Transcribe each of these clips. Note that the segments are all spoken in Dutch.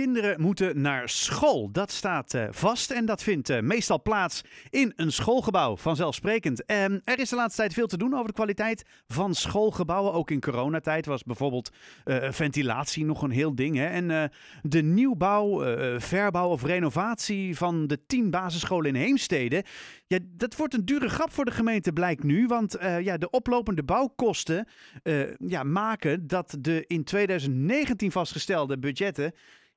kinderen moeten naar school. Dat staat uh, vast en dat vindt uh, meestal plaats in een schoolgebouw, vanzelfsprekend. Uh, er is de laatste tijd veel te doen over de kwaliteit van schoolgebouwen. Ook in coronatijd was bijvoorbeeld uh, ventilatie nog een heel ding. Hè? En de nieuwbouw, verbouw of renovatie van de tien basisscholen in Heemstede... Ja, dat wordt een dure grap voor de gemeente, blijkt nu. Want ja, de oplopende bouwkosten ja, maken dat de in 2019 vastgestelde budgetten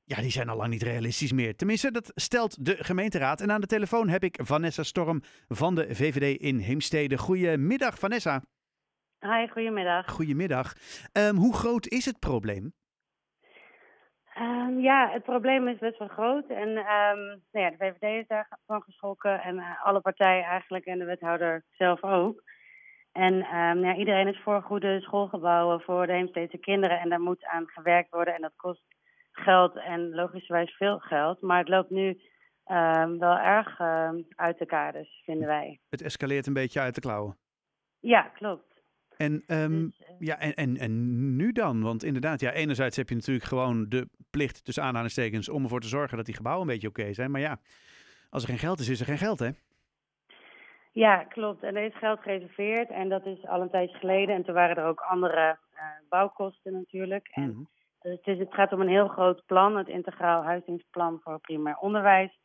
ja, die zijn al lang niet realistisch meer. Tenminste, dat stelt de gemeenteraad. En aan de telefoon heb ik Vanessa Storm van de VVD in Heemstede. Goedemiddag, Vanessa. Hi, goedemiddag. Goedemiddag. Um, hoe groot is het probleem? Um, ja, het probleem is best wel groot. En um, nou ja, de VVD is daarvan geschrokken. En uh, alle partijen eigenlijk. En de wethouder zelf ook. En ja, iedereen is voor goede schoolgebouwen voor de Heemstedse kinderen. En daar moet aan gewerkt worden. En dat kost geld en logischerwijs veel geld. Maar het loopt nu um, wel erg um, uit de kaders, vinden wij. Het escaleert een beetje uit de klauwen. Ja, klopt. En, um, dus, uh, ja, en, en, en nu dan? Want inderdaad, ja, enerzijds heb je natuurlijk gewoon de plicht, tussen aanhalingstekens, om ervoor te zorgen dat die gebouwen een beetje oké okay zijn. Maar ja, als er geen geld is, is er geen geld, hè? Ja, klopt. En er is geld gereserveerd en dat is al een tijdje geleden. En toen waren er ook andere uh, bouwkosten natuurlijk. En mm -hmm. Dus het, is, het gaat om een heel groot plan, het Integraal Huisingsplan voor Primair Onderwijs.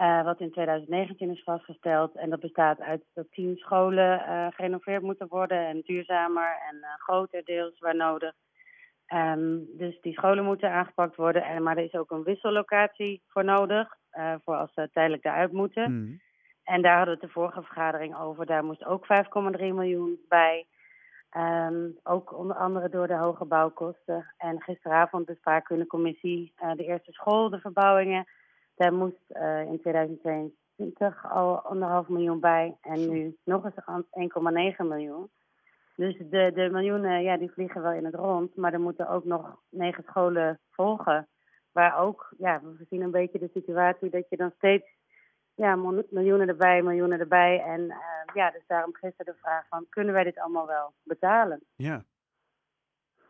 Uh, wat in 2019 is vastgesteld. En dat bestaat uit dat tien scholen uh, gerenoveerd moeten worden en duurzamer en uh, groter deels waar nodig. Um, dus die scholen moeten aangepakt worden. En, maar er is ook een wissellocatie voor nodig, voor als ze tijdelijk daaruit moeten. Mm. En daar hadden we het de vorige vergadering over. Daar moest ook 5,3 miljoen bij. Um, ook onder andere door de hoge bouwkosten. En gisteravond bespraken we in de commissie uh, de eerste school, de verbouwingen. Daar moest uh, in 2022 al anderhalf miljoen bij. En nu nog eens 1,9 miljoen. Dus de, de miljoenen, ja, die vliegen wel in het rond. Maar er moeten ook nog negen scholen volgen. Waar ook, ja, we zien een beetje de situatie dat je dan steeds ja, miljoenen erbij, miljoenen erbij. En uh, ja, dus daarom gisteren de vraag van, kunnen wij dit allemaal wel betalen? Ja.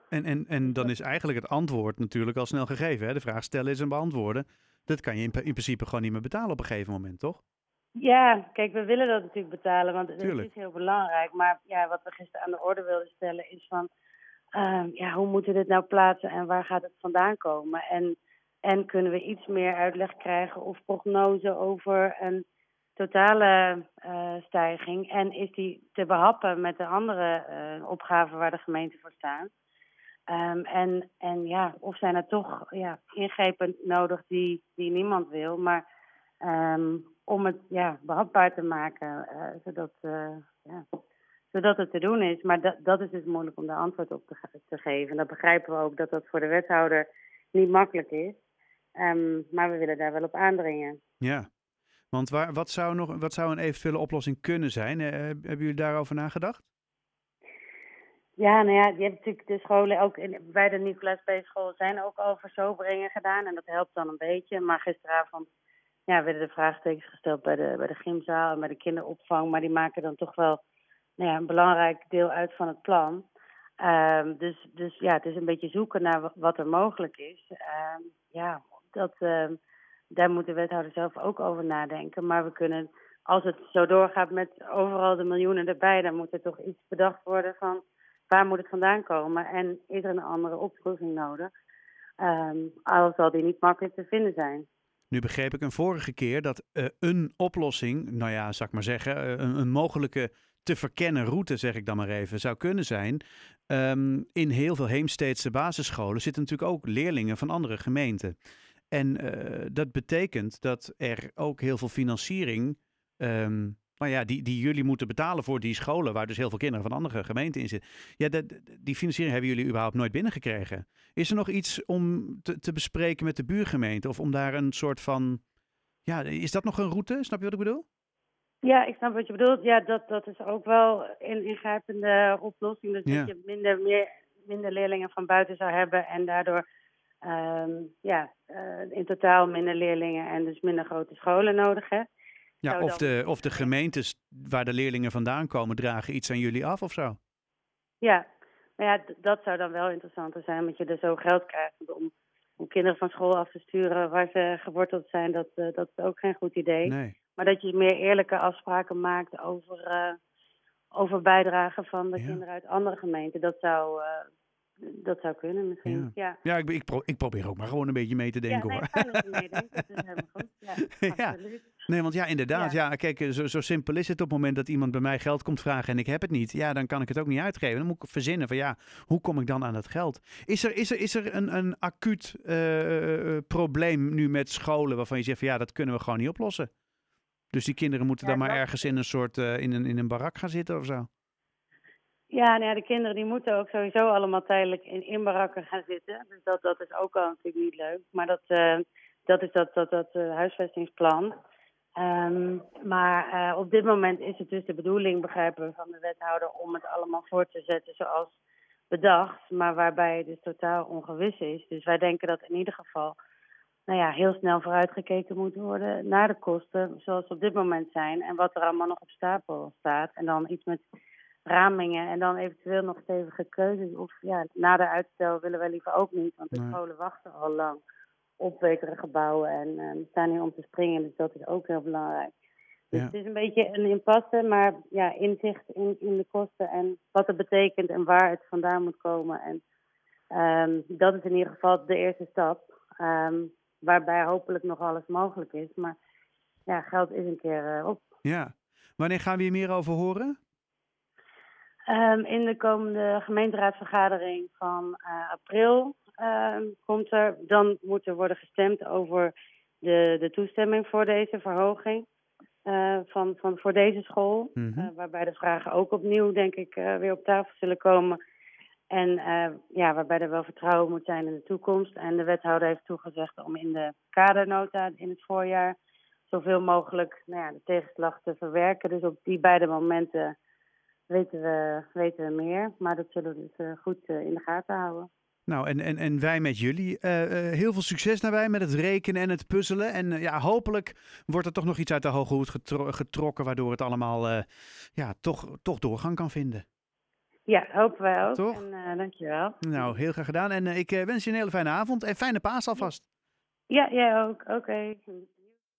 En, en, en dan is eigenlijk het antwoord natuurlijk al snel gegeven. Hè? De vraag stellen is en beantwoorden. Dat kan je in, in principe gewoon niet meer betalen op een gegeven moment, toch? Ja, kijk, we willen dat natuurlijk betalen, want het is heel belangrijk. Maar ja, wat we gisteren aan de orde wilden stellen is van, uh, ja, hoe moeten we dit nou plaatsen en waar gaat het vandaan komen? En en kunnen we iets meer uitleg krijgen of prognose over een totale uh, stijging? En is die te behappen met de andere uh, opgaven waar de gemeente voor staat? Um, en, en ja, of zijn er toch ja, ingrepen nodig die, die niemand wil, maar um, om het ja, behapbaar te maken, uh, zodat, ja, zodat het te doen is. Maar dat, dat is dus moeilijk om daar antwoord op te, te geven. En dat begrijpen we ook dat dat voor de wethouder niet makkelijk is. Um, maar we willen daar wel op aandringen. Ja, want waar, wat, zou nog, wat zou een eventuele oplossing kunnen zijn? Uh, hebben jullie daarover nagedacht? Ja, nou ja, je hebt natuurlijk de scholen, ook in, bij de Nicolaas B. school zijn ook al versoberingen gedaan. En dat helpt dan een beetje. Maar gisteravond ja, werden de vraagtekens gesteld bij de, bij de gymzaal en bij de kinderopvang. Maar die maken dan toch wel nou ja, een belangrijk deel uit van het plan. Um, dus, dus ja, het is een beetje zoeken naar wat er mogelijk is. Um, ja, dat, uh, daar moet de wethouder zelf ook over nadenken. Maar we kunnen, als het zo doorgaat met overal de miljoenen erbij, dan moet er toch iets bedacht worden van waar moet het vandaan komen en is er een andere oplossing nodig. Um, al zal die niet makkelijk te vinden zijn. Nu begreep ik een vorige keer dat uh, een oplossing, nou ja, zal ik maar zeggen, uh, een, een, mogelijke te verkennen route, zeg ik dan maar even, zou kunnen zijn. Um, in heel veel Heemsteedse basisscholen zitten natuurlijk ook leerlingen van andere gemeenten. En uh, dat betekent dat er ook heel veel financiering, um, nou ja, die, die jullie moeten betalen voor die scholen, waar dus heel veel kinderen van andere gemeenten in zitten. Ja, dat, die financiering hebben jullie überhaupt nooit binnengekregen. Is er nog iets om te, te bespreken met de buurgemeente of om daar een soort van, ja, is dat nog een route? Snap je wat ik bedoel? Ja, ik snap wat je bedoelt. Ja, dat, dat is ook wel een ingrijpende oplossing. Dus ja. dat je minder, meer, minder leerlingen van buiten zou hebben en daardoor um, ja, uh, in totaal minder leerlingen en dus minder grote scholen nodig hebt. Ja, of de, of de gemeentes waar de leerlingen vandaan komen dragen iets aan jullie af of zo? Ja, maar ja, dat zou dan wel interessanter zijn, omdat je er zo geld krijgt om om kinderen van school af te sturen waar ze geworteld zijn, dat, dat is ook geen goed idee. Nee. Maar dat je meer eerlijke afspraken maakt over, over bijdragen van de kinderen uit andere gemeenten, dat zou, dat zou kunnen misschien. Ja, ja. ik, ik, ik, probeer ook maar gewoon een beetje mee te denken ja, nee, hoor. meedenken, dat is helemaal goed. Ja. Nee, want ja, inderdaad. Ja. kijk, zo, zo simpel is het op het moment dat iemand bij mij geld komt vragen en ik heb het niet. Ja, dan kan ik het ook niet uitgeven. Dan moet ik verzinnen van ja, hoe kom ik dan aan dat geld? Is er, is er, is er een, een acuut uh, probleem nu met scholen waarvan je zegt van ja, dat kunnen we gewoon niet oplossen? Dus die kinderen moeten dan maar ergens in een soort, uh, in, een, in een barak gaan zitten of zo? Ja, nou ja, de kinderen die moeten ook sowieso allemaal tijdelijk in, in barakken gaan zitten. Dus dat, dat is ook al natuurlijk niet leuk. Maar dat, uh, dat is dat, dat, dat uh, huisvestingsplan. Um, maar uh, op dit moment is het dus de bedoeling, begrijpen we van de wethouder, om het allemaal voor te zetten zoals bedacht. Maar waarbij het dus totaal ongewis is. Dus wij denken dat in ieder geval nou ja, heel snel vooruitgekeken moet worden naar de kosten zoals ze op dit moment zijn. En wat er allemaal nog op stapel staat. En dan iets met ramingen en dan eventueel nog stevige keuzes. Of ja, na de uitstel willen wij liever ook niet, want de scholen wachten al lang op betere gebouwen en uh, staan hier om te springen, dus dat is ook heel belangrijk. Dus het is een beetje een impasse, maar ja, inzicht in, in de kosten en wat het betekent en waar het vandaan moet komen. En um, dat is in ieder geval de eerste stap, um, waarbij hopelijk nog alles mogelijk is. Maar ja, geld is een keer uh, op. Ja. Wanneer gaan we hier meer over horen? Um, in de komende gemeenteraadsvergadering van uh, april uh, komt er, dan moet er worden gestemd over de, de toestemming voor deze verhoging uh, van, van, voor deze school. Mm -hmm. waarbij de vragen ook opnieuw, denk ik, weer op tafel zullen komen. En ja, waarbij er wel vertrouwen moet zijn in de toekomst. En de wethouder heeft toegezegd om in de kadernota in het voorjaar zoveel mogelijk nou ja, de tegenslag te verwerken. Dus op die beide momenten weten we, weten we meer. Maar dat zullen we dus uh, goed uh, in de gaten houden. Nou, en, en, en wij met jullie. Uh, heel veel succes daarbij met het rekenen en het puzzelen. En ja, hopelijk wordt er toch nog iets uit de hoge hoed getro getrokken, waardoor het allemaal ja, toch, toch doorgang kan vinden. Ja, hopen wij ook. Toch? En dankjewel. Nou, heel graag gedaan. En ik wens je een hele fijne avond en fijne paas alvast. Ja, jij ook. Oké. Okay.